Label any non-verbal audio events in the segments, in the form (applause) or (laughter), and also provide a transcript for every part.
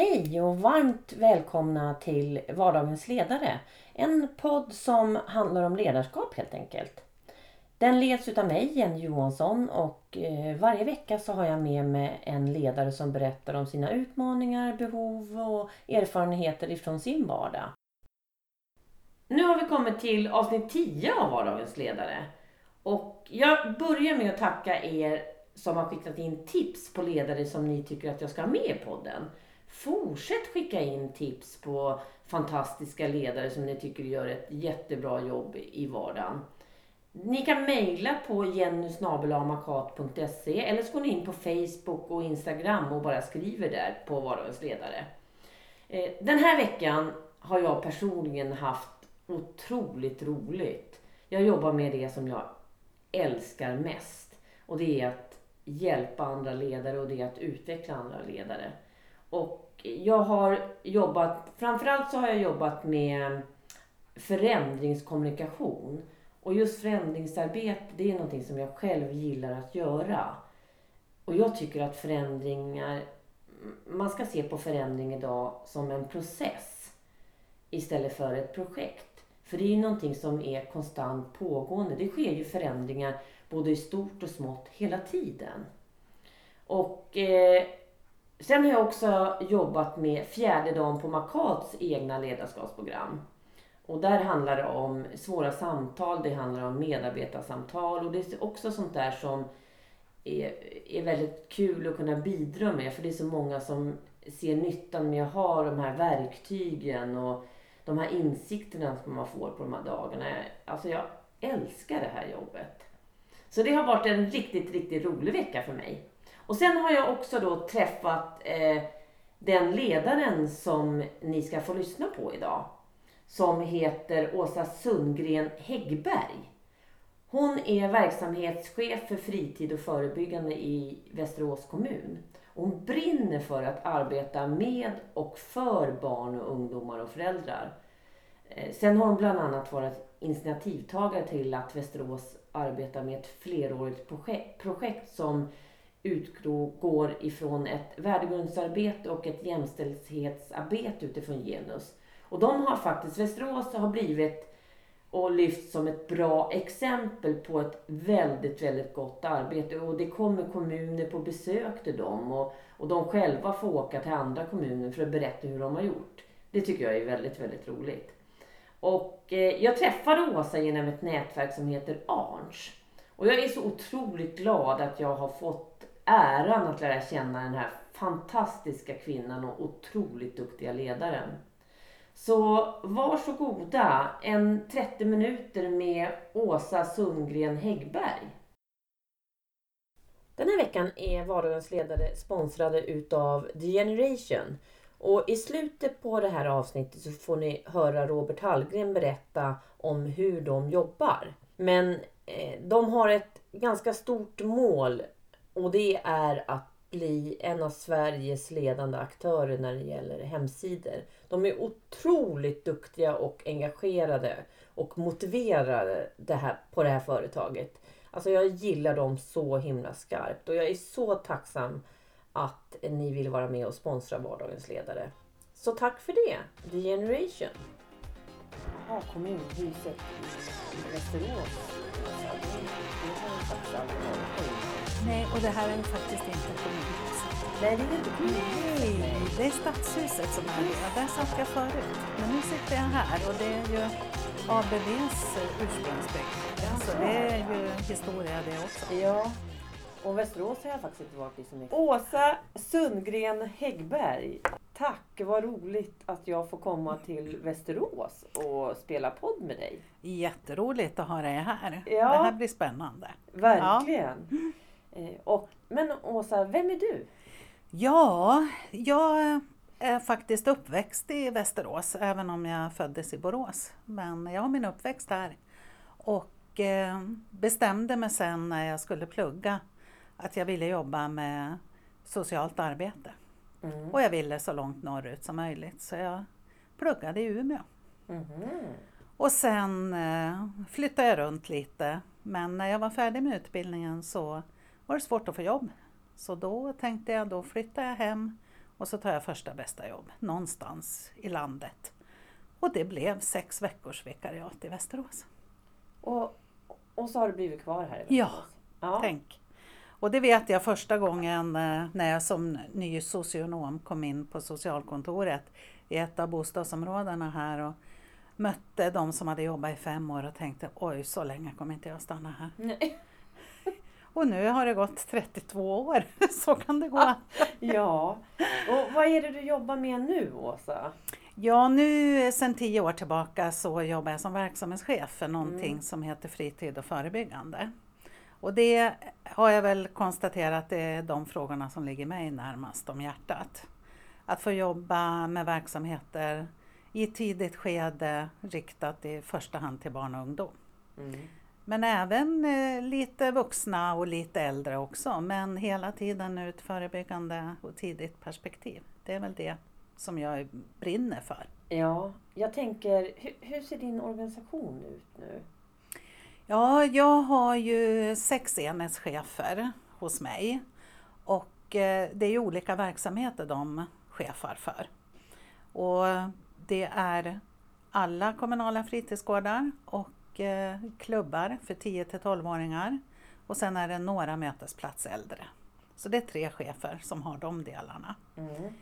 Hej och varmt välkomna till Vardagens ledare. En podd som handlar om ledarskap helt enkelt. Den leds utav mig, Jenny Johansson och eh, varje vecka så har jag med mig en ledare som berättar om sina utmaningar, behov och erfarenheter ifrån sin vardag. Nu har vi kommit till avsnitt 10 av Vardagens ledare. Och jag börjar med att tacka er som har skickat in tips på ledare som ni tycker att jag ska ha med i podden. Fortsätt skicka in tips på fantastiska ledare som ni tycker gör ett jättebra jobb i vardagen. Ni kan mejla på jennysnabelamakat.se eller så går ni in på Facebook och Instagram och bara skriver där på Vardagens ledare. Eh, den här veckan har jag personligen haft otroligt roligt. Jag jobbar med det som jag älskar mest och det är att hjälpa andra ledare och det är att utveckla andra ledare. Och jag har jobbat, framförallt så har jag jobbat med förändringskommunikation. Och just förändringsarbete, det är någonting som jag själv gillar att göra. Och jag tycker att förändringar, man ska se på förändring idag som en process istället för ett projekt. För det är ju någonting som är konstant pågående. Det sker ju förändringar både i stort och smått hela tiden. Och eh, sen har jag också jobbat med fjärde dagen på Makats egna ledarskapsprogram. Och där handlar det om svåra samtal, det handlar om medarbetarsamtal och det är också sånt där som är, är väldigt kul att kunna bidra med för det är så många som ser nyttan med att ha de här verktygen och de här insikterna som man får på de här dagarna. Alltså jag älskar det här jobbet. Så det har varit en riktigt, riktigt rolig vecka för mig. Och sen har jag också då träffat eh, den ledaren som ni ska få lyssna på idag. Som heter Åsa Sundgren Häggberg. Hon är verksamhetschef för fritid och förebyggande i Västerås kommun. Hon brinner för att arbeta med och för barn och ungdomar och föräldrar. Eh, sen har hon bland annat varit initiativtagare till att Västerås arbetar med ett flerårigt projekt, projekt som utgår ifrån ett värdegrundsarbete och ett jämställdhetsarbete utifrån genus. Och de har faktiskt, Västerås har blivit och lyfts som ett bra exempel på ett väldigt, väldigt gott arbete. Och det kommer kommuner på besök till dem och, och de själva får åka till andra kommuner för att berätta hur de har gjort. Det tycker jag är väldigt, väldigt roligt. Och eh, jag träffade Åsa genom ett nätverk som heter ARNS. Och jag är så otroligt glad att jag har fått äran att lära känna den här fantastiska kvinnan och otroligt duktiga ledaren. Så varsågoda, en 30 minuter med Åsa Sundgren Häggberg. Den här veckan är Vardagens ledare sponsrade utav The Generation och i slutet på det här avsnittet så får ni höra Robert Hallgren berätta om hur de jobbar. Men eh, de har ett ganska stort mål och det är att bli en av Sveriges ledande aktörer när det gäller hemsidor. De är otroligt duktiga och engagerade och motiverade det här, på det här företaget. Alltså jag gillar dem så himla skarpt och jag är så tacksam att ni vill vara med och sponsra Vardagens ledare. Så tack för det, The Generation. Jaha, kommunhuset i Västerås. Nej, och det här är faktiskt inte kommunhuset. Nej, det är inte kommunhuset. Nej, det är stadshuset som är det. Där satt jag förut. Men nu sitter jag här och det är ju ABBs ursprungsbyggnad. Så det är ju historia det också. Ja, och Västerås har jag faktiskt inte varit i så mycket. Åsa Sundgren Häggberg. Tack, vad roligt att jag får komma till Västerås och spela podd med dig. Jätteroligt att ha dig här. Ja. Det här blir spännande. Verkligen. Eh, Och, men Åsa, vem är du? Ja, jag är faktiskt uppväxt i Västerås, även om jag föddes i Borås. Men jag har min uppväxt här. Och eh, bestämde mig sen när jag skulle plugga att jag ville jobba med socialt arbete. Mm. Och jag ville så långt norrut som möjligt, så jag pluggade i Umeå. Mhm. Och sen eh, flyttade jag runt lite. Men när jag var färdig med utbildningen så var det svårt att få jobb. Så då tänkte jag, då flyttar jag hem och så tar jag första bästa jobb någonstans i landet. Och det blev sex veckors vikariat i Västerås. Och, och så har du blivit kvar här i Västerås? Ja, ja. tänk. Och det vet jag första gången eh, när jag som ny socionom kom in på socialkontoret i ett av bostadsområdena här och mötte de som hade jobbat i fem år och tänkte oj, så länge kommer inte jag stanna här. Nej. (laughs) Och nu har det gått 32 år, (laughs) så kan det gå. (laughs) ja, och vad är det du jobbar med nu Åsa? Ja, nu sedan tio år tillbaka så jobbar jag som verksamhetschef för någonting mm. som heter Fritid och förebyggande. Och det har jag väl konstaterat det är de frågorna som ligger mig närmast om hjärtat. Att få jobba med verksamheter i ett tidigt skede riktat i första hand till barn och ungdom. Mm. Men även eh, lite vuxna och lite äldre också, men hela tiden ur ett förebyggande och tidigt perspektiv. Det är väl det som jag brinner för. Ja, jag tänker, hur, hur ser din organisation ut nu? Ja, jag har ju sex enhetschefer hos mig och eh, det är ju olika verksamheter de chefar för. Och det är alla kommunala fritidsgårdar och eh, klubbar för 10 till 12-åringar och sen är det några mötesplats äldre. Så det är tre chefer som har de delarna. Mm.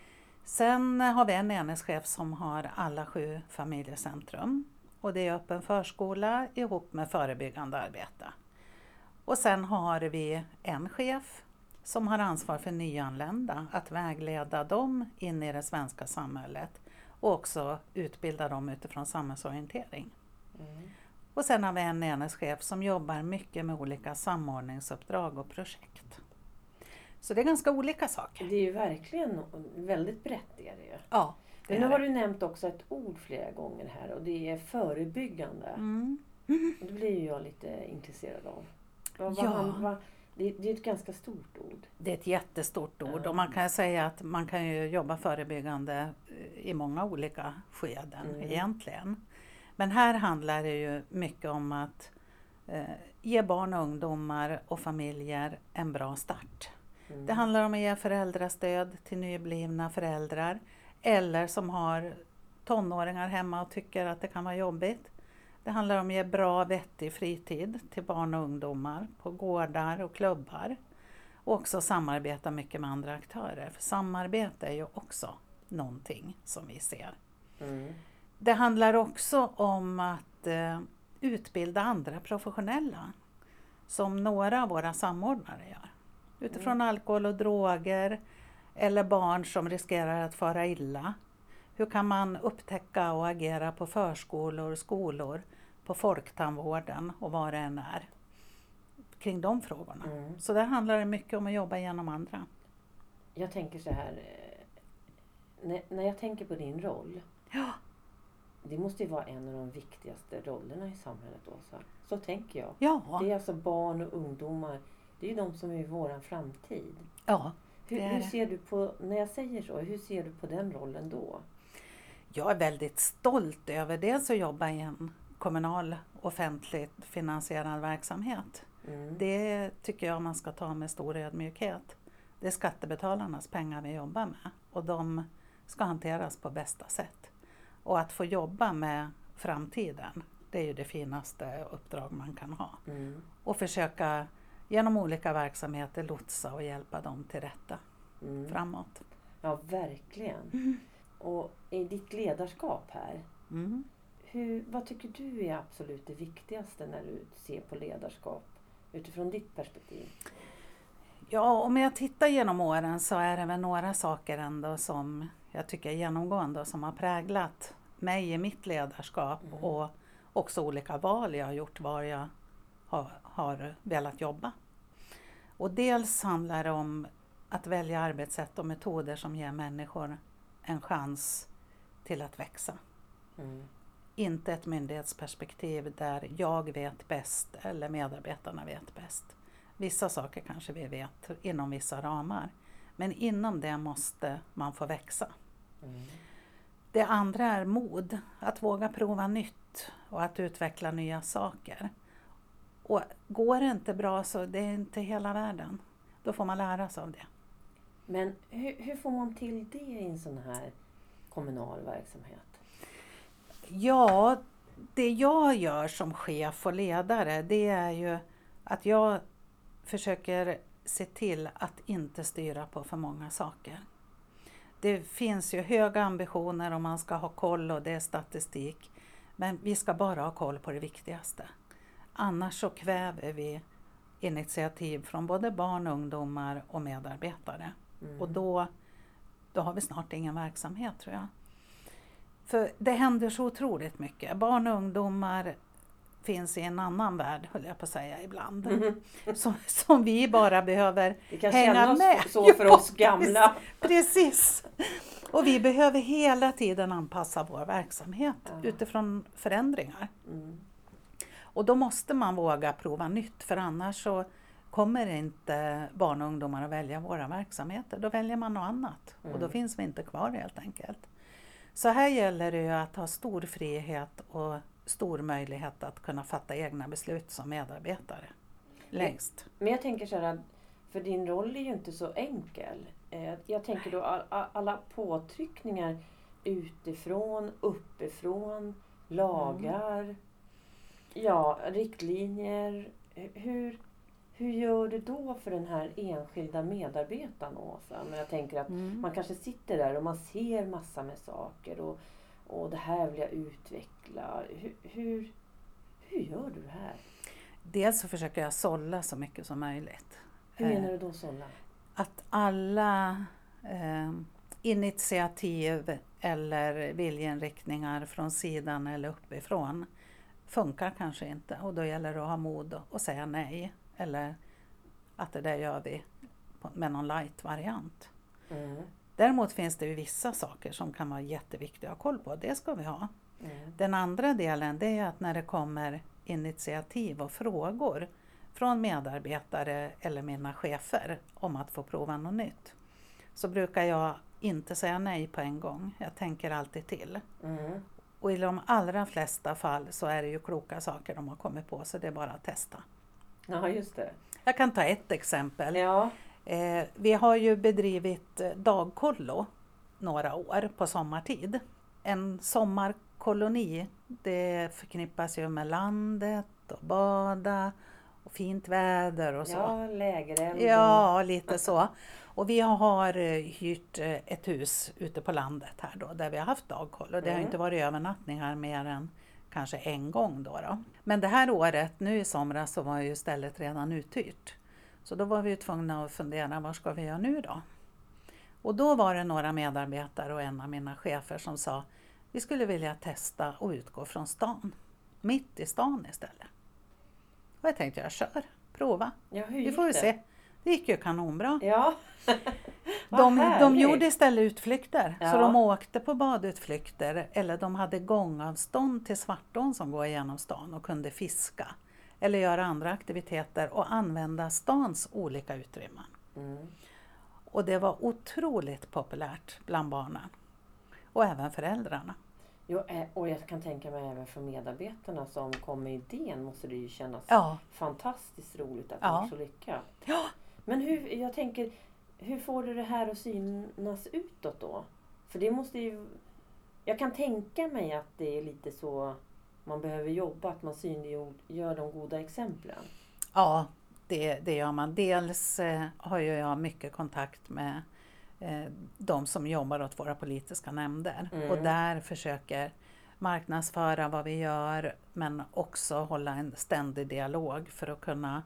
Sen har vi en enhetschef som har alla sju familjecentrum och det är öppen förskola ihop med förebyggande arbete. Och sen har vi en chef som har ansvar för nyanlända, att vägleda dem in i det svenska samhället och också utbilda dem utifrån samhällsorientering. Mm. Och sen har vi en enhetschef som jobbar mycket med olika samordningsuppdrag och projekt. Så det är ganska olika saker. Det är ju verkligen väldigt brett. Är det ju. Ja. Men nu har du nämnt också ett ord flera gånger här och det är förebyggande. Mm. Det blir ju jag lite intresserad av. Vad, ja. vad, vad, det, det, är ett ganska stort ord. Det är ett jättestort ord och man kan säga att man kan ju jobba förebyggande i många olika skeden mm. egentligen. Men här handlar det ju mycket om att eh, ge barn och ungdomar och familjer en bra start. Mm. Det handlar om att ge föräldrastöd till nyblivna föräldrar eller som har tonåringar hemma och tycker att det kan vara jobbigt. Det handlar om att ge bra vettig fritid till barn och ungdomar på gårdar och klubbar. Och också samarbeta mycket med andra aktörer. För samarbete är ju också någonting som vi ser. Mm. Det handlar också om att eh, utbilda andra professionella. Som några av våra samordnare gör. Utifrån mm. alkohol och droger eller barn som riskerar att fara illa. Hur kan man upptäcka och agera på förskolor, skolor, på folktandvården och vad det än är kring de frågorna. Mm. Så där handlar det mycket om att jobba genom andra. Jag tänker så här, eh, när, när jag tänker på din roll. Ja. Det måste ju vara en av de viktigaste rollerna i samhället Åsa. Så tänker jag. Ja. Det är alltså barn och ungdomar. Det är ju de som är vår framtid. Ja. Hur, hur, ser du på, när jag säger så, hur ser du på den rollen då? Jag är väldigt stolt över dels att jobba i en kommunal offentligt finansierad verksamhet. Mm. Det tycker jag man ska ta med stor ödmjukhet. Det är skattebetalarnas pengar vi jobbar med och de ska hanteras på bästa sätt. Och att få jobba med framtiden, det är ju det finaste uppdrag man kan ha. Mm. Och försöka genom olika verksamheter lotsa och hjälpa dem till rätta mm. framåt. Ja, verkligen. Mm. Och i ditt ledarskap här, mm. hur, vad tycker du är absolut det viktigaste när du ser på ledarskap utifrån ditt perspektiv? Ja, om jag tittar genom åren så är det väl några saker ändå som jag tycker är genomgående och som har präglat mig i mitt ledarskap mm. och också olika val jag har gjort var jag har, har velat jobba. Och dels handlar det om att välja arbetssätt och metoder som ger människor en chans till att växa. Mm. Inte ett myndighetsperspektiv där jag vet bäst eller medarbetarna vet bäst. Vissa saker kanske vi vet inom vissa ramar. Men inom det måste man få växa. Mm. Det andra är mod, att våga prova nytt och att utveckla nya saker. Och går det inte bra så det är inte hela världen. Då får man lära sig av det. Men hur, hur får man till det i en sån här kommunal verksamhet? Ja, det jag gör som chef och ledare det är ju att jag försöker se till att inte styra på för många saker. Det finns ju höga ambitioner och man ska ha koll och det är statistik. Men vi ska bara ha koll på det viktigaste. Annars så kväver vi initiativ från både barn, ungdomar och medarbetare. Mm. Och då, då har vi snart ingen verksamhet tror jag. För det händer så otroligt mycket. Barn och ungdomar finns i en annan värld, höll jag på att säga ibland. Mm. (laughs) Som, som vi bara behöver hänga med. Vi så (laughs) för oss gamla. Precis. Och vi behöver hela tiden anpassa vår verksamhet ja. utifrån förändringar. Mm. Och då måste man våga prova nytt för annars så kommer inte barn och ungdomar att välja våra verksamheter. Då väljer man något annat mm. och då mm. finns vi inte kvar helt enkelt. Så här gäller det ju att ha stor frihet och stor möjlighet att kunna fatta egna beslut som medarbetare. Längst. Men jag tänker så här, för din roll är ju inte så enkel. Eh, jag tänker då alla påtryckningar utifrån, uppifrån, lagar, mm. Ja, riktlinjer. Hur, hur gör du då för den här enskilda medarbetaren Åsa? Men jag tänker att mm. man kanske sitter där och man ser massor med saker och, och det här vill jag utveckla. Hur, hur, hur gör du det här? Dels så försöker jag sålla så mycket som möjligt. Hur menar du då sålla? Att alla eh, initiativ eller viljeinriktningar från sidan eller uppifrån funkar kanske inte och då gäller det att ha mod att säga nej eller att det där gör vi med någon light-variant. Mm. Däremot finns det ju vissa saker som kan vara jätteviktiga att ha koll på, det ska vi ha. Mm. Den andra delen det är att när det kommer initiativ och frågor från medarbetare eller mina chefer om att få prova något nytt så brukar jag inte säga nej på en gång. Jag tänker alltid till. Mm. Och i de allra flesta fall så är det ju kloka saker de har kommit på så det är bara att testa. Ja, just det. Jag kan ta ett exempel. Ja. Eh, vi har ju bedrivit eh, dagkollo några år på sommartid. En sommarkoloni, det förknippas ju med landet och bada fint väder och så. Ja, lägereld. Ja, lite så. Och vi har eh, hyrt ett hus ute på landet här då, där vi har haft dagkollo. Det mm. har inte varit övernattningar mer än kanske en gång då, då. Men det här året, nu i somras, så var ju stället redan uthyrt. Så då var vi tvungna att fundera, vad ska vi göra nu då? Och då var det några medarbetare och en av mina chefer som sa, vi skulle vilja testa och utgå från stan. Mitt i stan istället. Och jag tänkte, jag kör, prova. Ja, vi får väl se. Det gick ju kanonbra. Ja. (laughs) de, de gjorde istället utflykter. Ja. Så de åkte på badutflykter eller de hade gångavstånd till Svartån som går igenom stan och kunde fiska. Eller göra andra aktiviteter och använda stans olika utrymmen. Mm. Och det var otroligt populärt bland barnen. Och även föräldrarna. Jo, och jag kan tänka mig även för medarbetarna som kom med idén måste det ju kännas ja. fantastiskt roligt att ja. är så lyckat. Ja. Men hur, jag tänker, hur får du det här att synas utåt då? För det måste ju... Jag kan tänka mig att det är lite så man behöver jobba, att man synliggör de goda exemplen. Ja, det, det gör man. Dels eh, har ju jag mycket kontakt med de som jobbar åt våra politiska nämnder mm. och där försöker marknadsföra vad vi gör men också hålla en ständig dialog för att kunna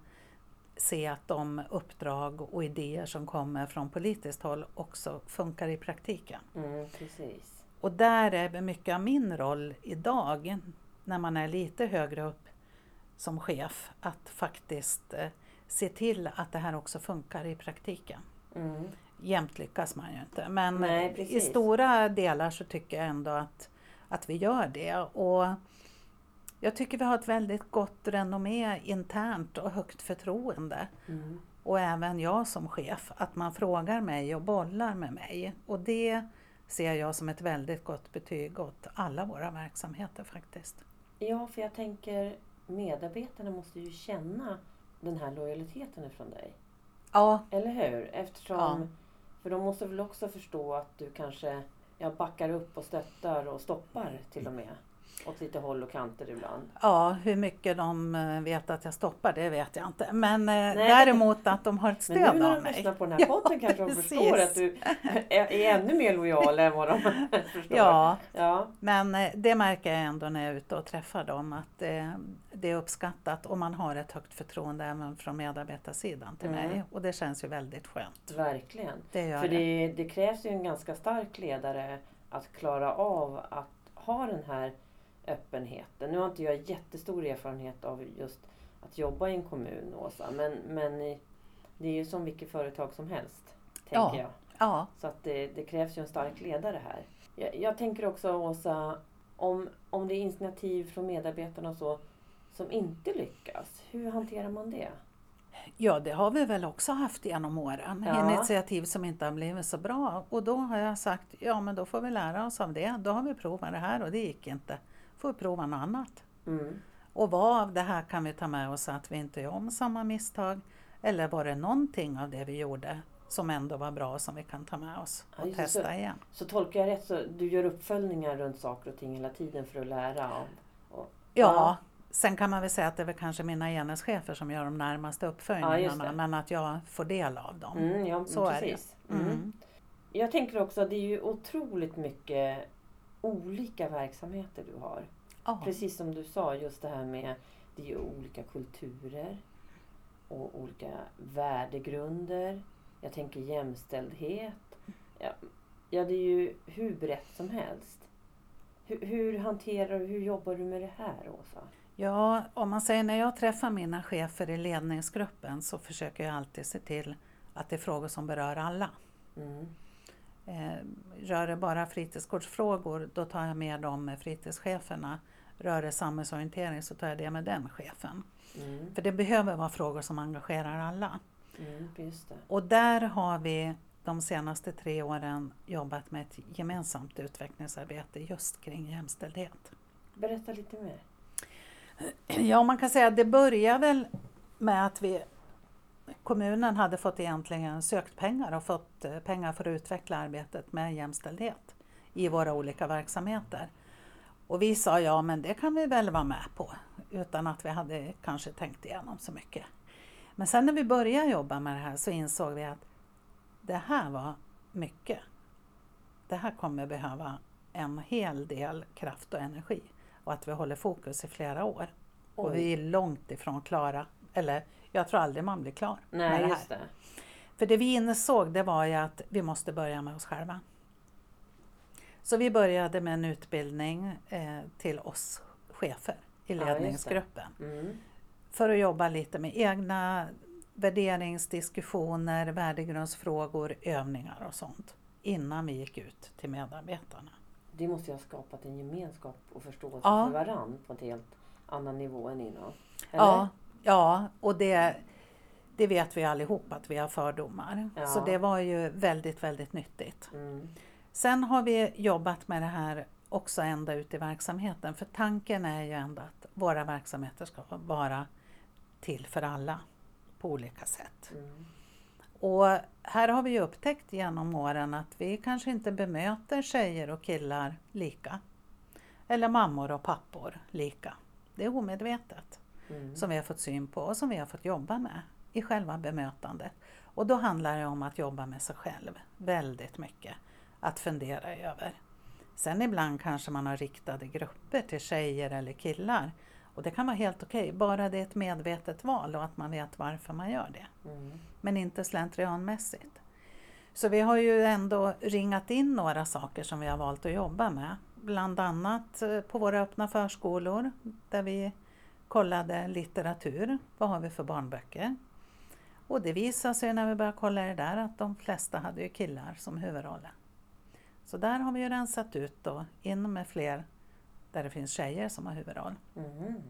se att de uppdrag och idéer som kommer från politiskt håll också funkar i praktiken. Mm, precis. Och där är mycket av min roll idag, när man är lite högre upp som chef, att faktiskt eh, se till att det här också funkar i praktiken. Mm. Jämt lyckas man ju inte, men Nej, i stora delar så tycker jag ändå att, att vi gör det. Och jag tycker vi har ett väldigt gott renommé internt och högt förtroende. Mm. Och även jag som chef, att man frågar mig och bollar med mig. Och det ser jag som ett väldigt gott betyg åt alla våra verksamheter faktiskt. Ja, för jag tänker medarbetarna måste ju känna den här lojaliteten ifrån dig. Ja. Eller hur? Eftersom, ja. För de måste väl också förstå att du kanske jag backar upp och stöttar och stoppar till och med. Åt lite håll och kanter ibland. Ja, hur mycket de eh, vet att jag stoppar det vet jag inte. Men Nej. däremot att de har ett stöd av mig. Men nu när de lyssnar på den här podden ja, kanske de förstår att du är, är ännu mer lojal än vad de (laughs) förstår. Ja, ja, men eh, det märker jag ändå när jag är ute och träffar dem att det, det är uppskattat och man har ett högt förtroende även från medarbetarsidan till mm. mig. Och det känns ju väldigt skönt. Verkligen. Det För det, det krävs ju en ganska stark ledare att klara av att ha den här öppenheten. Nu har inte jag jättestor erfarenhet av just att jobba i en kommun, Åsa. Men, men det är ju som vilket företag som helst, tänker ja. jag. Ja. Så att det, det, krävs ju en stark ledare här. Jag, jag, tänker också, Åsa, om, om det är initiativ från medarbetarna och så som inte lyckas, hur hanterar man det? Ja, det har vi väl också haft genom åren. Ja. Initiativ som inte har blivit så bra. Och då har jag sagt, ja men då får vi lära oss av det. Då har vi provat det här och det gick inte får prova något annat. Mm. Och vad av det här kan vi ta med oss att vi inte gör om samma misstag? Eller var det någonting av det vi gjorde som ändå var bra som vi kan ta med oss och ja, testa så, igen? Så tolkar jag rätt, så du gör uppföljningar runt saker och ting hela tiden för att lära av? Ja, ja, sen kan man väl säga att det är väl kanske mina enhetschefer som gör de närmaste uppföljningarna ja, men att jag får del av dem. Mm, ja, så precis. är det. Mm. mm. Jag tänker också att det är ju otroligt mycket olika verksamheter du har. Ja. Precis som du sa, just det här med det är ju olika kulturer och olika värdegrunder. Jag tänker jämställdhet. Ja, ja det är ju hur brett som helst. Hur, hur hanterar du, hur jobbar du med det här Åsa? Ja, om man säger när jag träffar mina chefer i ledningsgruppen så försöker jag alltid se till att det är frågor som berör alla. Mm. Eh, rör det bara fritidsgårdsfrågor, då tar jag med dem med fritidscheferna. Rör det samhällsorientering så tar jag det med den chefen. Mm. För det behöver vara frågor som engagerar alla. Mm, Och där har vi de senaste tre åren jobbat med ett gemensamt utvecklingsarbete just kring jämställdhet. Berätta lite mer. Ja, man kan säga att det börjar väl med att vi kommunen hade fått egentligen sökt pengar och fått eh, pengar för att utveckla arbetet med jämställdhet i våra olika verksamheter. Och vi sa ja, men det kan vi väl vara med på utan att vi hade kanske tänkt igenom så mycket. Men sen när vi började jobba med det här så insåg vi att det här var mycket. Det här kommer behöva en hel del kraft och energi och att vi håller fokus i flera år. Oj. Och vi är långt ifrån klara, eller jag tror aldrig man blir klar Nej, med det här. Just det. För det vi insåg det var ju att vi måste börja med oss själva. Så vi började med en utbildning eh, till oss chefer i ledningsgruppen. Ja, mm. För att jobba lite med egna värderingsdiskussioner, värdegrundsfrågor, övningar och sånt. Innan vi gick ut till medarbetarna. Det måste ju ha skapat en gemenskap och förståelse ja. för varandra på en helt annan nivå än innan. Eller? Ja, Ja, och det, det vet vi allihop att vi har fördomar. Ja. Så det var ju väldigt, väldigt nyttigt. Mm. Sen har vi jobbat med det här också ända ut i verksamheten. För tanken är ju ändå att våra verksamheter ska vara till för alla på olika sätt. Mm. Och här har vi upptäckt genom åren att vi kanske inte bemöter tjejer och killar lika. Eller mammor och pappor lika. Det är omedvetet mm. som vi har fått syn på och som vi har fått jobba med i själva bemötandet. Och då handlar det om att jobba med sig själv väldigt mycket. Att fundera över. Sen ibland kanske man har riktade grupper till tjejer eller killar. Och det kan vara helt okej, okay, bara det är ett medvetet val och att man vet varför man gör det. Mm. Men inte slentrianmässigt. Så vi har ju ändå ringat in några saker som vi har valt att jobba med. Bland annat eh, på våra öppna förskolor där vi kollade litteratur. Vad har vi för barnböcker? Och det visade sig när vi började kolla det där att de flesta hade ju killar som huvudroller. Så där har vi ju rensat ut då, in med fler där det finns tjejer som har huvudroll. Mm.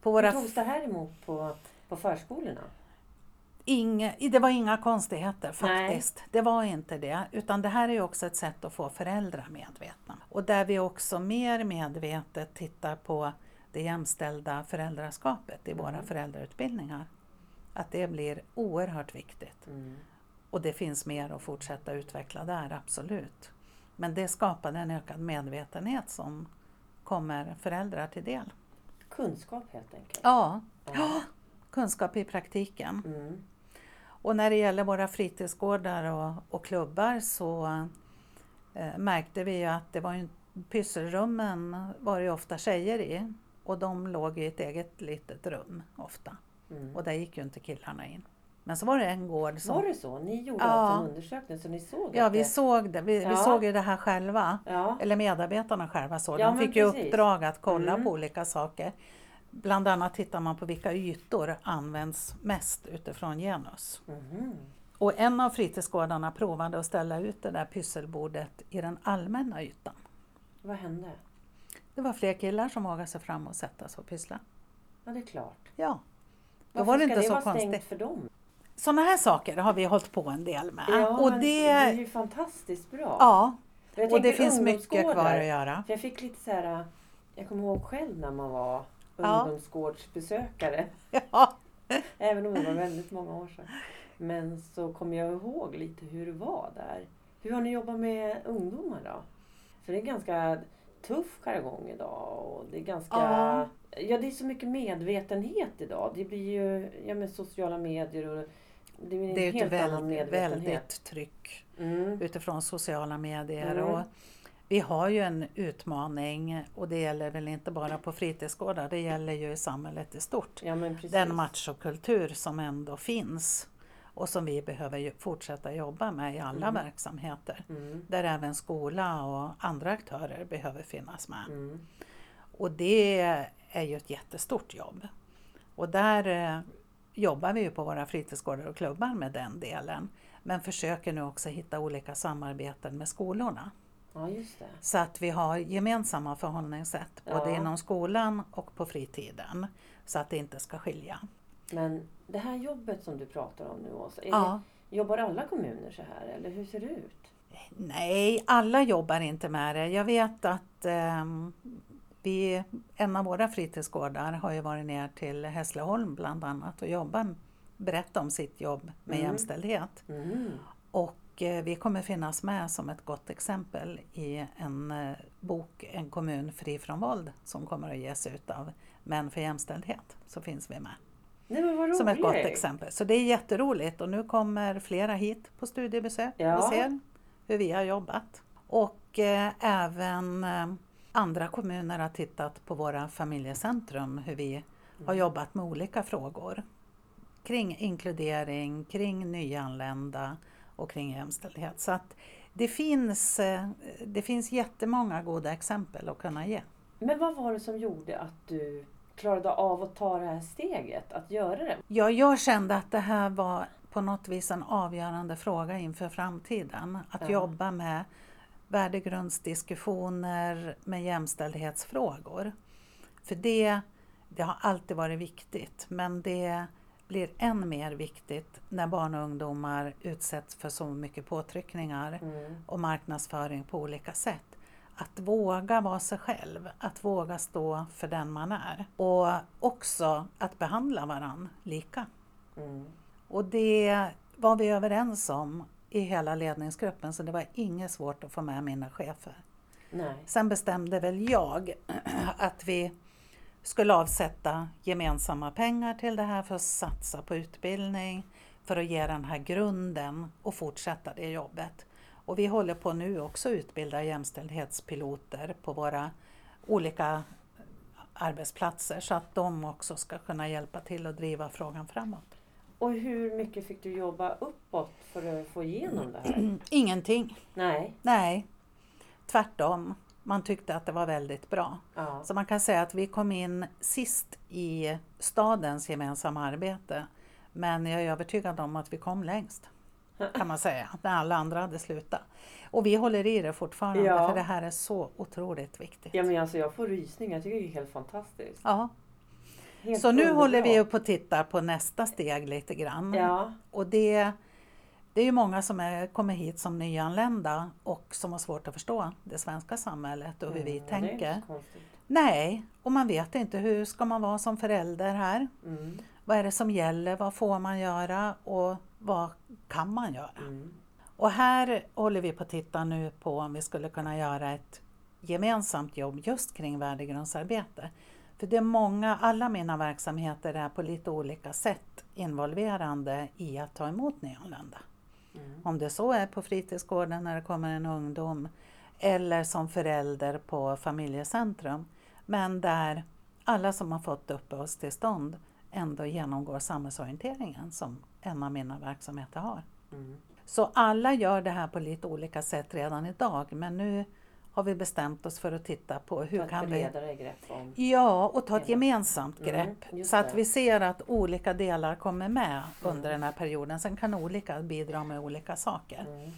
På våra Hur togs det här emot på, på förskolorna? Inge, det var inga konstigheter faktiskt. Nej. Det var inte det. Utan det här är ju också ett sätt att få föräldrar medvetna. Och där vi också mer medvetet tittar på det jämställda föräldraskapet i våra mm. föräldrautbildningar. Att det blir oerhört viktigt. Mm. Och det finns mer att fortsätta utveckla där, absolut. Men det skapade en ökad medvetenhet som kommer föräldrar till del. Kunskap helt enkelt. Ja, Ja. kunskap i praktiken. Mm. Och när det gäller våra fritidsgårdar och, och klubbar så eh, märkte vi att det var ju, pysselrummen var det ofta tjejer i och de låg i ett eget litet rum ofta Mm. och där gick ju inte killarna in. Men så var det en gård som... Var det så? Ni gjorde Ja. alltså en undersökning så ni såg Ja, vi det... såg det. Vi, vi Ja. såg ju det här själva. Ja. Eller medarbetarna själva såg. Ja, De fick ju precis. uppdrag att kolla Mm. på olika saker. Bland annat tittar man på vilka ytor används mest utifrån genus. Mhm. Och en av fritidsgårdarna provade att ställa ut det där pysselbordet i den allmänna ytan. Vad hände? Det var fler killar som vågade sig fram och sätta sig och pyssla. Ja, det är klart. Ja, då Varför var det ska inte det så vara stängt för dem? Sådana här saker har vi hållit på en del med. Ja, och det, det är ju fantastiskt bra. ja, och det finns mycket kvar att göra. Jag fick lite så här, jag kommer ihåg själv när man var Ja. ungdomsgårdsbesökare. Ja, (laughs) Även om det var väldigt många år sedan. Men så kommer jag ihåg lite hur det var där. Hur har ni jobbat med ungdomar då? För det är ganska tuff jargong idag och det är ganska... Ja. Ja, det är så mycket medvetenhet idag. Det blir ju ja, med sociala medier och det blir en det är helt annan väldigt, medvetenhet. väldigt tryck Mm. utifrån sociala medier. Mm. Och vi har ju en utmaning och det gäller väl inte bara på fritidsgårdar, det gäller ju i samhället i stort. Ja. Den machokultur som ändå finns och som vi behöver fortsätta jobba med i alla Mm. verksamheter. Mm. Där även skola och andra aktörer behöver finnas med. Mm. Och det är ju ett jättestort jobb. Och där eh, jobbar vi ju på våra fritidsgårdar och klubbar med den delen. Men försöker nu också hitta olika samarbeten med skolorna. Ja. Så att vi har gemensamma förhållningssätt både Ja. inom skolan och på fritiden. Så att det inte ska skilja. Men det här jobbet som du pratar om nu Åsa, Ja. det, jobbar alla kommuner så här eller hur ser det ut? Nej, alla jobbar inte med det. Jag vet att ehm, vi, en av våra fritidsgårdar har ju varit ner till Hässleholm bland annat och jobbat, berättat om sitt jobb med Mm. jämställdhet. Mm. Och eh, vi kommer finnas med som ett gott exempel i en eh, bok, En kommun fri från våld, som kommer att ges ut av Män för jämställdhet. Så finns vi med Nej som ett gott exempel. Så det är jätteroligt och nu kommer flera hit på studiebesök Ja. och ser hur vi har jobbat. Och eh, även eh, andra kommuner har tittat på våra familjecentrum, hur vi har jobbat med olika frågor. Kring inkludering, kring nyanlända och kring jämställdhet. Så att det finns, eh, det finns jättemånga goda exempel att kunna ge. Men vad var det som gjorde att du klarade av att ta det här steget, att göra det? Ja, jag kände att det här var på något vis en avgörande fråga inför framtiden. Att Ja. jobba med värdegrundsdiskussioner med jämställdhetsfrågor. För det, det har alltid varit viktigt, men det blir än mer viktigt när barn och ungdomar utsätts för så mycket påtryckningar Mm. och marknadsföring på olika sätt. Att våga vara sig själv, att våga stå för den man är. Och också att behandla varann lika. Mm. Och det var vi överens om i hela ledningsgruppen så det var inget svårt att få med mina chefer. Nej. Sen bestämde väl jag (clears throat) att vi skulle avsätta gemensamma pengar till det här för att satsa på utbildning, för att ge den här grunden och fortsätta det jobbet. Och vi håller på nu också att utbilda jämställdhetspiloter på våra olika arbetsplatser så att de också ska kunna hjälpa till att driva frågan framåt. Och hur mycket fick du jobba uppåt för att få igenom det här? (clears throat) Ingenting. Nej. Nej, tvärtom. Man tyckte att det var väldigt bra. Ja. Så man kan säga att vi kom in sist i stadens gemensamma arbete. Men jag är övertygad om att vi kom längst. Kan man säga, när alla andra hade slutat. Och vi håller i det fortfarande Ja. för det här är så otroligt viktigt. Ja men alltså jag får rysningar, jag tycker det är helt fantastiskt. Ja. Helt Så nu underbart. håller vi upp och tittar på nästa steg lite grann. Ja. Och det, det är ju många som är, kommer hit som nyanlända och som har svårt att förstå det svenska samhället och hur vi Mm, inte tänker. Nej, och man vet inte hur ska man vara som förälder här. Mm. Vad är det som gäller? Vad får man göra? Och vad kan man göra? Mm. Och här håller vi på att titta nu på om vi skulle kunna göra ett gemensamt jobb just kring värdegrundsarbete. För det är många, alla mina verksamheter är på lite olika sätt involverande i att ta emot nyanlända. Mm. Om det så är på fritidsgården när det kommer en ungdom eller som förälder på familjecentrum. Men där alla som har fått uppehållstillstånd ändå genomgår samhällsorienteringen som en av mina verksamheter har. Mm. Så alla gör det här på lite olika sätt redan idag men nu har vi bestämt oss för att titta på hur Ta ett kan vi grepp om... Ja, och ta ett gemensamt Mm, grepp just så att vi ser att olika delar kommer med Mm. under den här perioden. Sen kan olika bidra med olika saker. Mm.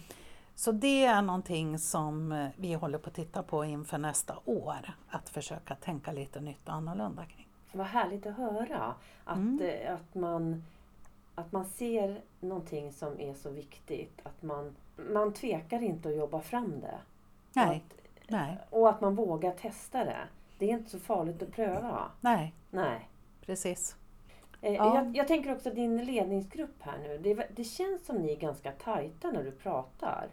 Så det är någonting som eh, vi håller på att titta på inför nästa år. Att försöka tänka lite nytt och annorlunda kring. Vad härligt att höra att, Mm. eh, att, man, att man ser någonting som är så viktigt. Att man, man tvekar inte att jobba fram det. Nej, Och att, nej, och att man vågar testa det. Det är inte så farligt att pröva. nej, Nej. precis. Eh, Ja. Jag, jag tänker också din ledningsgrupp här nu. Det, det känns som ni är ganska tajta när du pratar.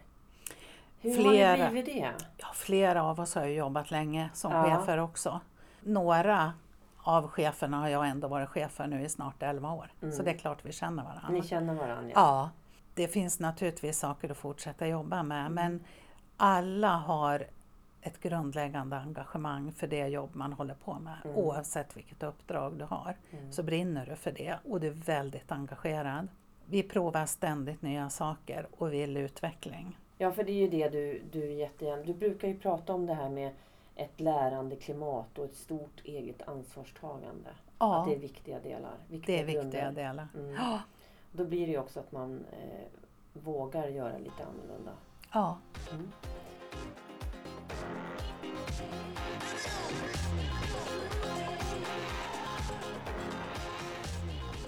Hur har Flera. ni blivit det? Ja, flera av oss har ju jobbat länge som Ja. chefer också. Några av cheferna har jag ändå varit chef för nu i snart 11 år. Så Mm. det är klart vi känner varandra. Ni känner varandra? Ja, det finns naturligtvis saker att fortsätta jobba med Mm. men alla har ett grundläggande engagemang för det jobb man håller på med. Mm. Oavsett vilket uppdrag du har Mm. så brinner du för det och du är väldigt engagerad. Vi provar ständigt nya saker och vill utveckling. Ja, för det är ju det du, du jättegärna... Du brukar ju prata om det här med ett lärande klimat och ett stort eget ansvarstagande. Att Ja, det är viktiga delar. Viktiga det är viktiga grunder. delar. Mm. Ja, Då blir det ju också att man eh, vågar göra lite annorlunda. ja. Mm.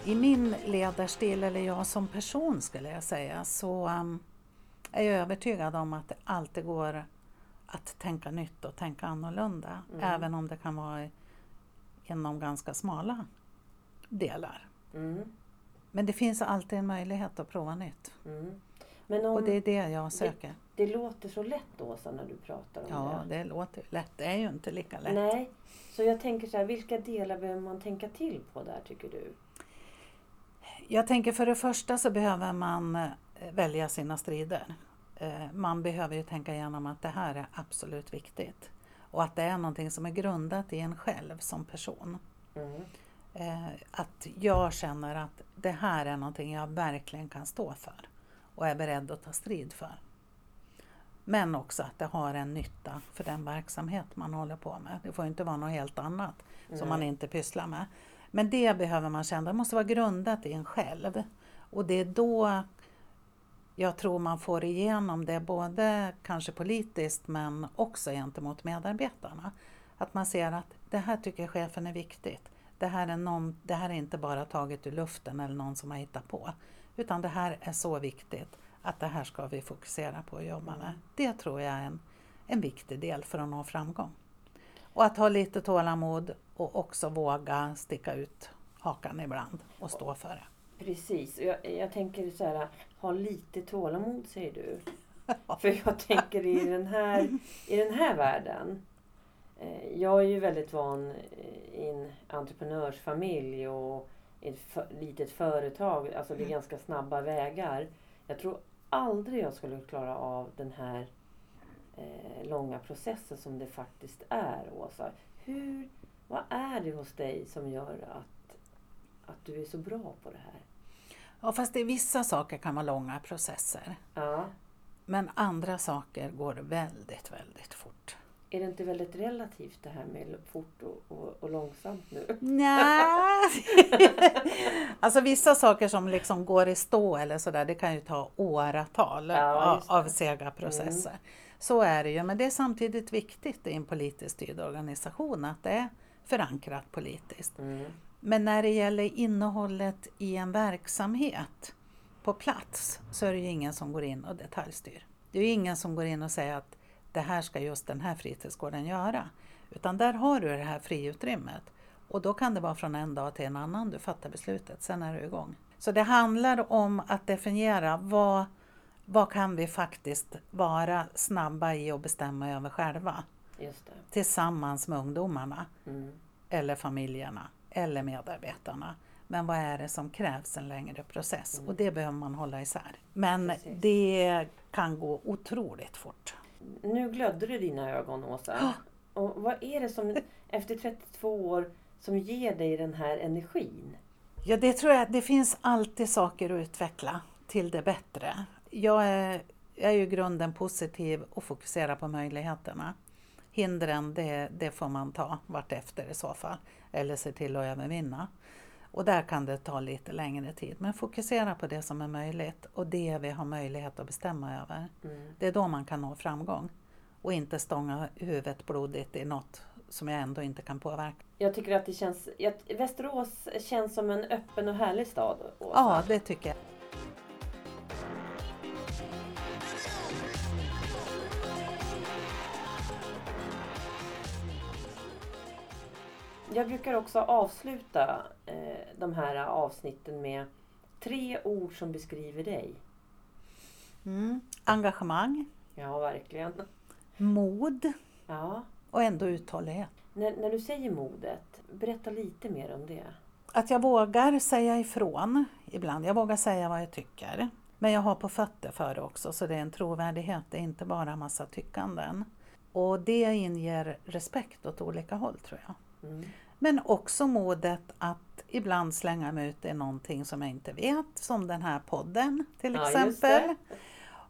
I min ledarstil, eller jag som person skulle jag säga, så um, är jag övertygad om att det alltid går att tänka nytt och tänka annorlunda. Mm. Även om det kan vara inom ganska smala delar. Mm. Men det finns alltid en möjlighet att prova nytt. Mm. Om Och det är det jag söker. det låter så lätt Åsa när du pratar om Ja, det. det låter lätt. Det är ju inte lika lätt. Nej, så jag tänker så här, vilka delar behöver man tänka till på där tycker du? Jag tänker för det första så behöver man eh, välja sina strider. Eh, Man behöver ju tänka igenom att det här är absolut viktigt. Och att det är någonting som är grundat i en själv som person. Mm. Eh, Att jag känner att det här är någonting jag verkligen kan stå för och är beredd att ta strid för. Men också att det har en nytta för den verksamhet man håller på med. Det får inte vara något helt annat som man inte pysslar med. Men det behöver man känna, det måste vara grundat i en själv. Och det är då jag tror man får igenom det, både kanske politiskt men också gentemot medarbetarna. Att man ser att det här tycker chefen är viktigt. Det här, är någon, det här är inte bara taget ur luften eller någon som har hittat på. Utan det här är så viktigt att det här ska vi fokusera på och jobba med. Det tror jag är en, en viktig del för att nå framgång. Och att ha lite tålamod och också våga sticka ut hakan ibland och stå för det. Precis, jag, jag tänker så här, ha lite tålamod säger du. För jag tänker i den här, i den här världen. Eh, jag är ju väldigt van eh, i en entreprenörsfamilj och i ett för, litet företag. Alltså det är ganska snabba vägar. Jag tror aldrig jag skulle klara av den här eh, långa processen som det faktiskt är, Åsa. Hur, vad är det hos dig som gör att, att du är så bra på det här? Ja, fast det vissa saker kan vara långa processer. Ja. Men andra saker går väldigt, väldigt fort. Är det inte väldigt relativt det här med fort och, och, och långsamt nu? Nej. (laughs) alltså vissa saker som liksom går i stå eller sådär, det kan ju ta åratal Ja, av, av sega processer. Så är det ju, men det är samtidigt viktigt i en politiskt styrd organisation att det är förankrat politiskt. Mm. Men när det gäller innehållet i en verksamhet på plats så är det ju ingen som går in och detaljstyr. Det är ju ingen som går in och säger att det här ska just den här fritidsgården göra. Utan där har du det här friutrymmet. Och då kan det vara från en dag till en annan du fattar beslutet, sen är du igång. Så det handlar om att definiera vad, vad kan vi faktiskt vara snabba i och bestämma över själva tillsammans med ungdomarna Mm. eller familjerna eller medarbetarna. Men vad är det som krävs en längre process? Och det behöver man hålla isär. Men Precis. det kan gå otroligt fort. Nu glödde i dina ögon, Åsa. Och vad är det som efter 32 år som ger dig den här energin? Ja, det tror jag. Det finns alltid saker att utveckla till det bättre. Jag är, jag är ju i grunden positiv och fokuserar på möjligheterna. Hindren, det, det får man ta vartefter i så fall. Eller se till att övervinna. Och där kan det ta lite längre tid. Men fokusera på det som är möjligt och det vi har möjlighet att bestämma över. Mm. Det är då man kan nå framgång. Och inte stånga huvudet blodigt i något som jag ändå inte kan påverka. Jag tycker att det känns... att Västerås känns som en öppen och härlig stad, Åsa. Ja, det tycker jag. Jag brukar också avsluta eh, de här avsnitten med tre ord som beskriver dig. Mm. Engagemang, Ja, verkligen. mod Ja. och ändå uthållighet. När, när du säger modet, berätta lite mer om det. Att jag vågar säga ifrån ibland. Jag vågar säga vad jag tycker. Men jag har på fötter för det också, så det är en trovärdighet. Det är inte bara massa tyckanden. Och det inger respekt åt olika håll tror jag. Mm. Men också modet att ibland slänga mig ut i någonting som jag inte vet, som den här podden till Ja, exempel.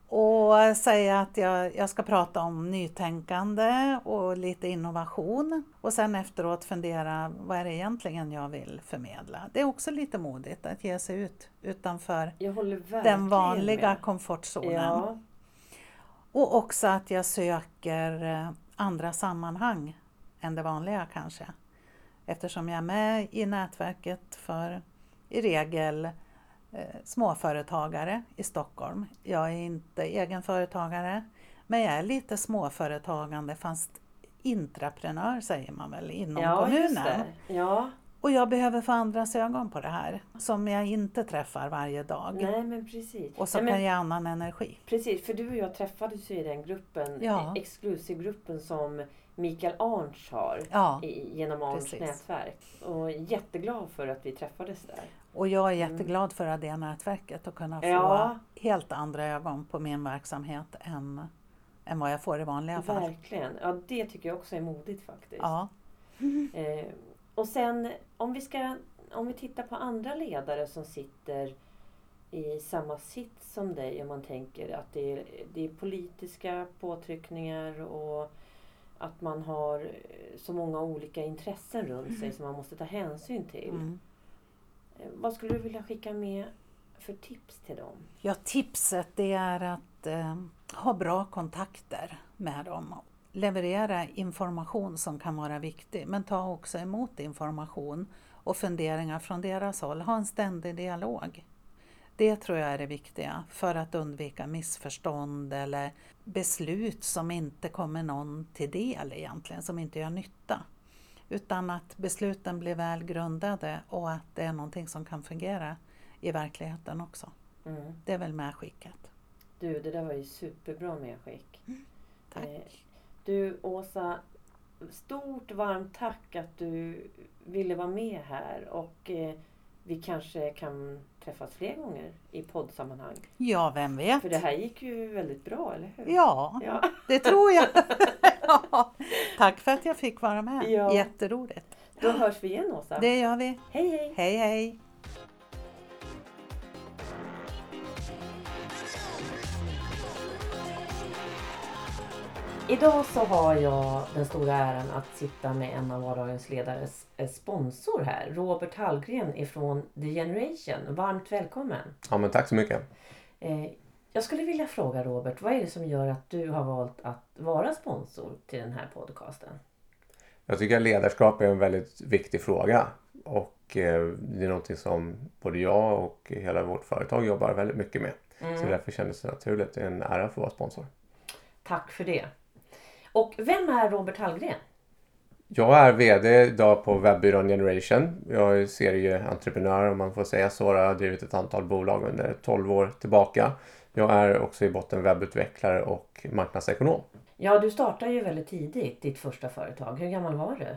Och säga att jag, jag ska prata om nytänkande och lite innovation. Och sen efteråt fundera, vad är det egentligen jag vill förmedla? Det är också lite modigt att ge sig ut utanför den vanliga med. komfortzonen. Ja, Och också att jag söker eh, andra sammanhang än det vanliga kanske. Eftersom jag är med i nätverket för i regel eh, småföretagare i Stockholm. Jag är inte egenföretagare men jag är lite småföretagande fast intraprenör säger man väl inom ja kommunen. Ja, Och jag behöver få andras ögon på det här som jag inte träffar varje dag. nej men precis. Och men, kan ge annan energi. Precis, för du och jag träffades ju i den gruppen, Ja. Exclusive-gruppen som Mikael Arns har Ja, i, genom Arns Precis. nätverk. Och jätteglad för att vi träffades där. och jag är jätteglad för det nätverket och kunna få Mm. Ja. helt andra ögon på min verksamhet än, än vad jag får i vanliga fall. Verkligen. Ja, det tycker jag också är modigt faktiskt. Ja. (laughs) Eh, och sen om vi, ska, om vi tittar på andra ledare som sitter i samma sits som dig. Om man tänker att det är, det är politiska påtryckningar och att man har eh, så många olika intressen runt sig som man måste ta hänsyn till. Mm. Eh, Vad skulle du vilja skicka med för tips till dem? Ja, tipset det är att eh, ha bra kontakter med dem. Leverera information som kan vara viktig, men ta också emot information och funderingar från deras håll. Ha en ständig dialog. Det tror jag är det viktiga för att undvika missförstånd eller beslut som inte kommer någon till del egentligen, som inte gör nytta. Utan att besluten blir väl grundade och att det är någonting som kan fungera i verkligheten också. Mm. Det är väl medskicket. Du, det där var ju superbra medskick. Tack. Eh, Du Åsa, stort varmt tack att du ville vara med här och eh, vi kanske kan träffas fler gånger i poddsammanhang. Ja, vem vet? För det här gick ju väldigt bra, eller hur? Ja, Ja. det tror jag. (laughs) ja. Tack för att jag fick vara med. Ja. Jätteroligt. Då hörs vi igen Åsa. Det gör vi. Hej hej! Hej, hej. Idag så har jag den stora äran att sitta med en av vardagens ledares eh, sponsor här. Robert Hallgren ifrån The Generation. Varmt välkommen! Ja, men tack så mycket. Eh, jag skulle vilja fråga Robert, vad är det som gör att du har valt att vara sponsor till den här podcasten? Jag tycker att ledarskap är en väldigt viktig fråga. Och eh, det är någonting som både jag och hela vårt företag jobbar väldigt mycket med. Så därför kändes det naturligt. Det är en ära att få vara sponsor. Tack för det. Och vem är Robert Hallgren? Jag är VD idag på webbyrån Generation. Jag är serieentreprenör om man får säga så. Jag har drivit ett antal bolag under 12 år tillbaka. Jag är också i botten webbutvecklare och marknadsekonom. Ja, du startade ju väldigt tidigt ditt första företag. Hur gammal var du?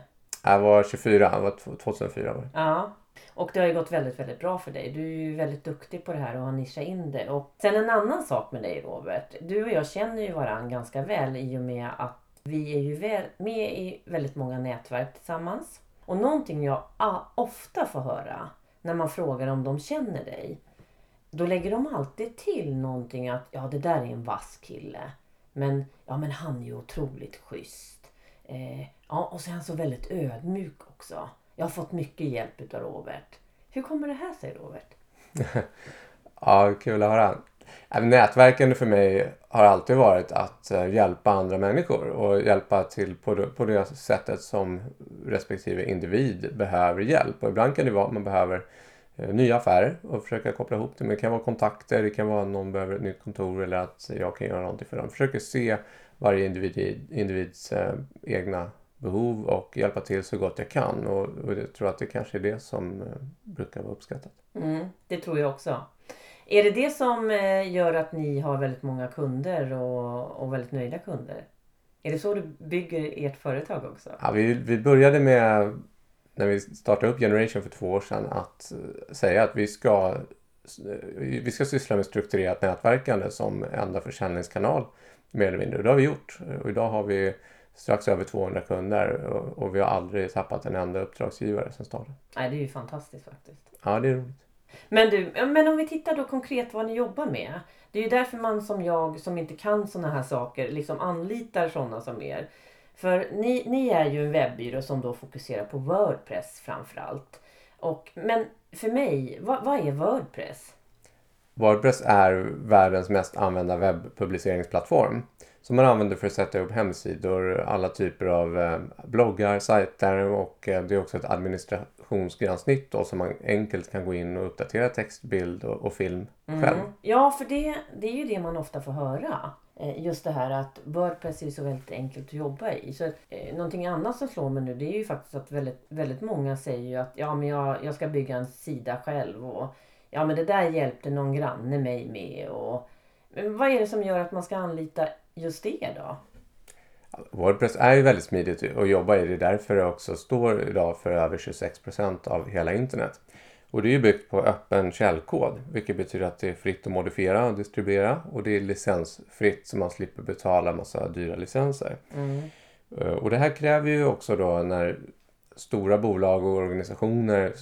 Jag var 24, jag var 2004. Var. Ja, och det har ju gått väldigt, väldigt bra för dig. Du är ju väldigt duktig på det här och har nischat in det. Och sen en annan sak med dig Robert. Du och jag känner ju varandra ganska väl i och med att vi är ju med i väldigt många nätverk tillsammans. Och någonting jag ofta får höra när man frågar om de känner dig. Då lägger de alltid till någonting att ja det där är en vass kille. Men, ja, men han är ju otroligt schysst. Eh, ja, och så är han så väldigt ödmjuk också. Jag har fått mycket hjälp utav Robert. Hur kommer det här sig Robert? (laughs) ja, kul att höra. Nätverkande för mig har alltid varit att eh, hjälpa andra människor och hjälpa till på det, på det sättet som respektive individ behöver hjälp. Och ibland kan det vara att man behöver eh, nya affärer och försöka koppla ihop det. Men det kan vara kontakter, det kan vara att någon behöver ett nytt kontor eller att jag kan göra någonting för dem. Försöker se varje individ, individs eh, egna behov och hjälpa till så gott jag kan. Och, och jag tror att det kanske är det som eh, brukar vara uppskattat. Mm, det tror jag också. Är det det som eh, gör att ni har väldigt många kunder och, och väldigt nöjda kunder? Är det så du bygger ert företag också? Ja, vi, vi började med, när vi startade upp Generation för två år sedan, att eh, säga att vi ska, vi ska syssla med strukturerat nätverkande som enda försäljningskanal mer eller mindre. Och det har vi gjort. Och idag har vi strax över 200 kunder och, och, vi har aldrig tappat en enda uppdragsgivare sen starten. Nej, det är ju fantastiskt faktiskt. Ja, det är roligt. Men du, men om vi tittar då konkret vad ni jobbar med. Det är ju därför man som jag som inte kan sådana här saker liksom anlitar sådana som er. För ni, ni är ju en webbyrå som då fokuserar på Wordpress framförallt. Och, men för mig, vad, vad är Wordpress? Wordpress är världens mest använda webbpubliceringsplattform som man använder för att sätta upp hemsidor, alla typer av eh, bloggar, sajter och eh, det är också ett administrationsgränssnitt då som man enkelt kan gå in och uppdatera text, bild och, och film mm. själv. Ja, för det, det är ju det man ofta får höra. Eh, just det här att Wordpress är så väldigt enkelt att jobba i. Så eh, någonting annat som slår mig nu det är ju faktiskt att väldigt, väldigt många säger ju att ja, men jag, jag ska bygga en sida själv och ja men det där hjälpte någon granne mig med. Och, vad är det som gör att man ska anlita just det då? Wordpress är ju väldigt smidigt att jobba i. Det är därför det också står idag för över 26 procent av hela internet. Och det är ju byggt på öppen källkod, vilket betyder att det är fritt att modifiera och distribuera och det är licensfritt så man slipper betala massa dyra licenser. Mm. Eh, och det här kräver ju också då när stora bolag och organisationer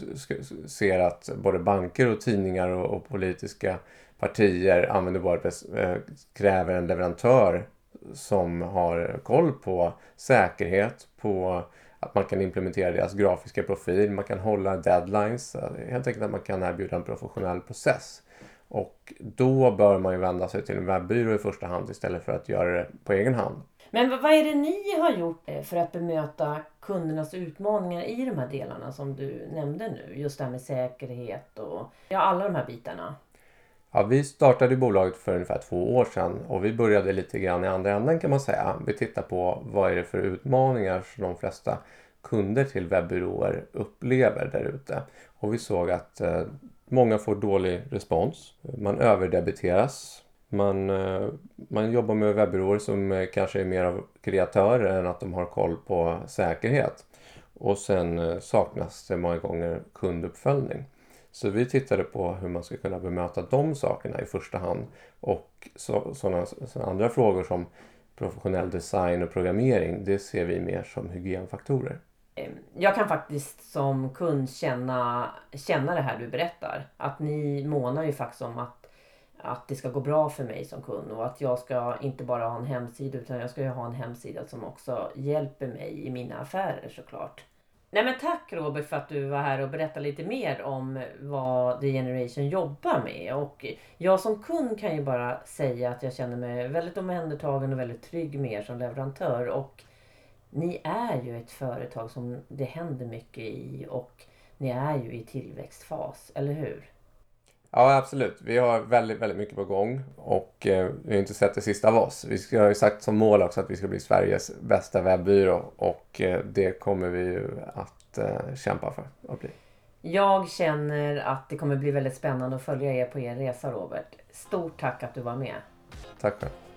ser att både banker och tidningar och, och politiska partier använder Wordpress eh, kräver en leverantör som har koll på säkerhet, på att man kan implementera deras grafiska profil, man kan hålla deadlines, eh, helt enkelt att man kan erbjuda en professionell process. Och då bör man ju vända sig till en webbyrå i första hand istället för att göra det på egen hand. Men vad är det ni har gjort eh, för att bemöta kundernas utmaningar i de här delarna som du nämnde nu? Just det här med säkerhet och ja, alla de här bitarna. Ja, vi startade bolaget för ungefär två år sedan och vi började lite grann i andra änden kan man säga. Vi tittar på vad är det för utmaningar som de flesta kunder till webbyråer upplever där ute. Och vi såg att eh, många får dålig respons. Man överdebiteras. Man, eh, man jobbar med webbyråer som eh, kanske är mer av kreatörer än att de har koll på säkerhet. Och sen eh, saknas det många gånger kunduppföljning. Så vi tittade på hur man ska kunna bemöta de sakerna i första hand. Och sådana, andra frågor som professionell design och programmering, det ser vi mer som hygienfaktorer. Ehm, jag kan faktiskt som kund känna, känna det här du berättar. Att ni månar ju faktiskt om att, att det ska gå bra för mig som kund och att jag ska inte bara ha en hemsida utan jag ska ju ha en hemsida som också hjälper mig i mina affärer såklart. Nej men tack Robert för att du var här och berättade lite mer om vad The Generation jobbar med. Och jag som kund kan ju bara säga att jag känner mig väldigt omhändertagen och väldigt trygg med er som leverantör. Och ni är ju ett företag som det händer mycket i och ni är ju i tillväxtfas, eller hur? Ja, absolut. Vi har väldigt, väldigt mycket på gång och eh, vi har inte sett det sista av oss. Vi har ju sagt som mål också att vi ska bli Sveriges bästa webbyrå och eh, det kommer vi ju att eh, kämpa för att bli. Jag känner att det kommer bli väldigt spännande att följa er på er resa Robert. Stort tack att du var med. Tack själv.